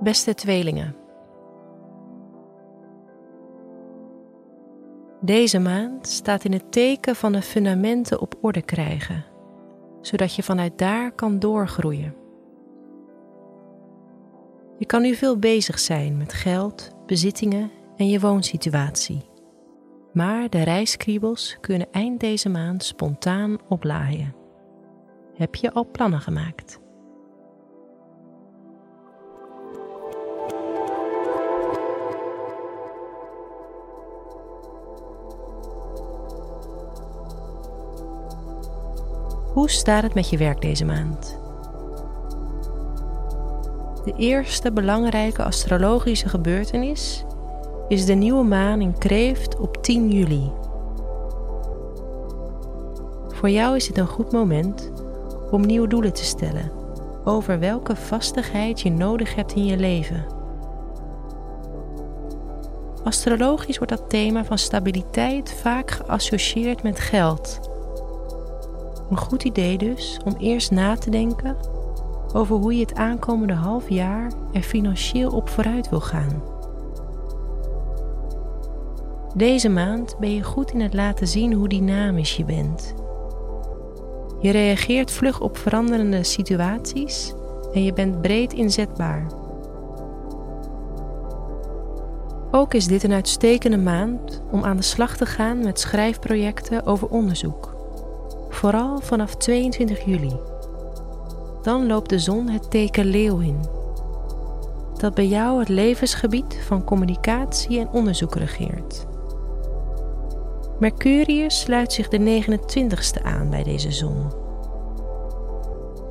Beste tweelingen. Deze maand staat in het teken van de fundamenten op orde krijgen, zodat je vanuit daar kan doorgroeien. Je kan nu veel bezig zijn met geld, bezittingen en je woonsituatie. Maar de reiskriebels kunnen eind deze maand spontaan oplaaien. Heb je al plannen gemaakt? Hoe staat het met je werk deze maand? De eerste belangrijke astrologische gebeurtenis is de nieuwe maan in Kreeft op 10 juli. Voor jou is dit een goed moment om nieuwe doelen te stellen over welke vastigheid je nodig hebt in je leven. Astrologisch wordt dat thema van stabiliteit vaak geassocieerd met geld. Een goed idee dus om eerst na te denken over hoe je het aankomende half jaar er financieel op vooruit wil gaan. Deze maand ben je goed in het laten zien hoe dynamisch je bent. Je reageert vlug op veranderende situaties en je bent breed inzetbaar. Ook is dit een uitstekende maand om aan de slag te gaan met schrijfprojecten over onderzoek, vooral vanaf 22 juli. Dan loopt de zon het teken leeuw in, dat bij jou het levensgebied van communicatie en onderzoek regeert. Mercurius sluit zich de 29ste aan bij deze zon.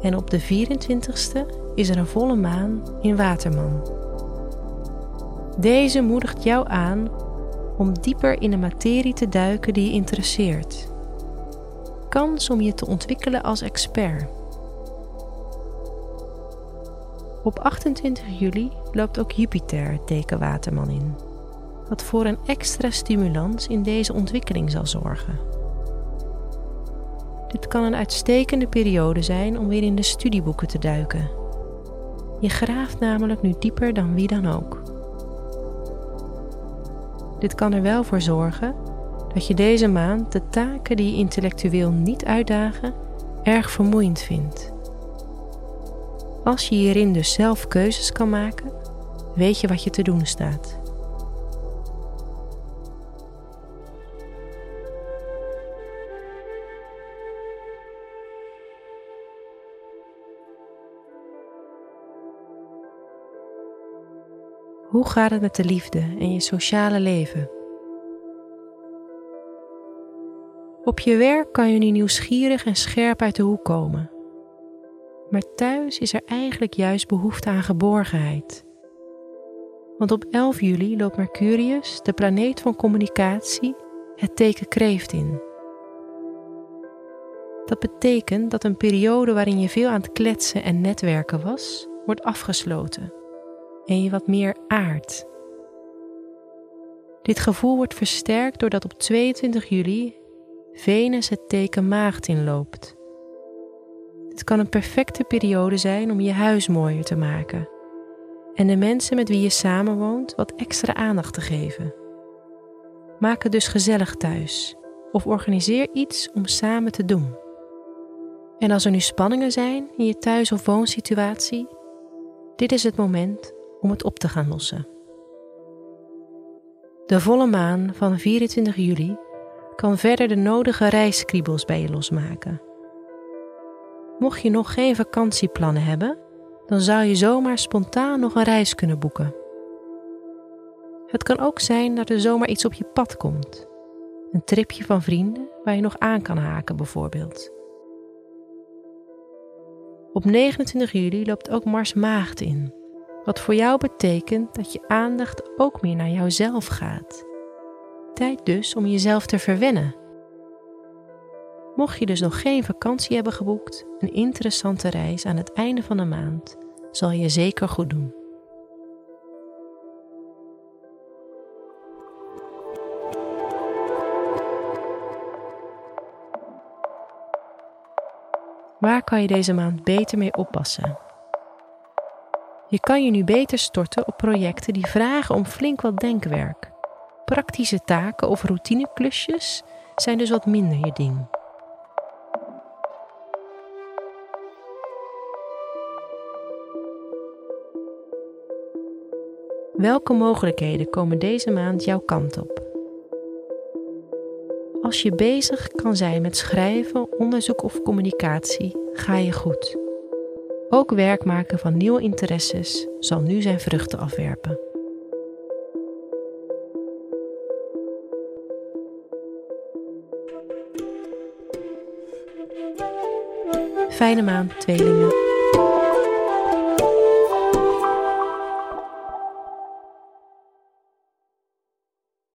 En op de 24ste is er een volle maan in Waterman. Deze moedigt jou aan om dieper in de materie te duiken die je interesseert. Kans om je te ontwikkelen als expert. Op 28 juli loopt ook Jupiter het teken Waterman in wat voor een extra stimulans in deze ontwikkeling zal zorgen. Dit kan een uitstekende periode zijn om weer in de studieboeken te duiken. Je graaft namelijk nu dieper dan wie dan ook. Dit kan er wel voor zorgen dat je deze maand de taken die je intellectueel niet uitdagen erg vermoeiend vindt. Als je hierin dus zelf keuzes kan maken, weet je wat je te doen staat. Hoe gaat het met de liefde en je sociale leven? Op je werk kan je nu nieuwsgierig en scherp uit de hoek komen. Maar thuis is er eigenlijk juist behoefte aan geborgenheid. Want op 11 juli loopt Mercurius, de planeet van communicatie, het teken kreeft in. Dat betekent dat een periode waarin je veel aan het kletsen en netwerken was, wordt afgesloten en je wat meer aardt. Dit gevoel wordt versterkt doordat op 22 juli Venus het teken maagd inloopt. Dit kan een perfecte periode zijn om je huis mooier te maken en de mensen met wie je samenwoont wat extra aandacht te geven. Maak het dus gezellig thuis of organiseer iets om samen te doen. En als er nu spanningen zijn in je thuis- of woonsituatie, dit is het moment om het op te gaan lossen. De volle maan van 24 juli kan verder de nodige reiskriebels bij je losmaken. Mocht je nog geen vakantieplannen hebben, dan zou je zomaar spontaan nog een reis kunnen boeken. Het kan ook zijn dat er zomaar iets op je pad komt. Een tripje van vrienden waar je nog aan kan haken bijvoorbeeld. Op 29 juli loopt ook Mars Maagd in, wat voor jou betekent dat je aandacht ook meer naar jouzelf gaat. Tijd dus om jezelf te verwennen. Mocht je dus nog geen vakantie hebben geboekt, een interessante reis aan het einde van de maand zal je zeker goed doen. Waar kan je deze maand beter mee oppassen? Je kan je nu beter storten op projecten die vragen om flink wat denkwerk. Praktische taken of routineklusjes zijn dus wat minder je ding. Welke mogelijkheden komen deze maand jouw kant op? Als je bezig kan zijn met schrijven, onderzoek of communicatie, ga je goed. Ook werk maken van nieuwe interesses zal nu zijn vruchten afwerpen. Fijne maand, tweelingen.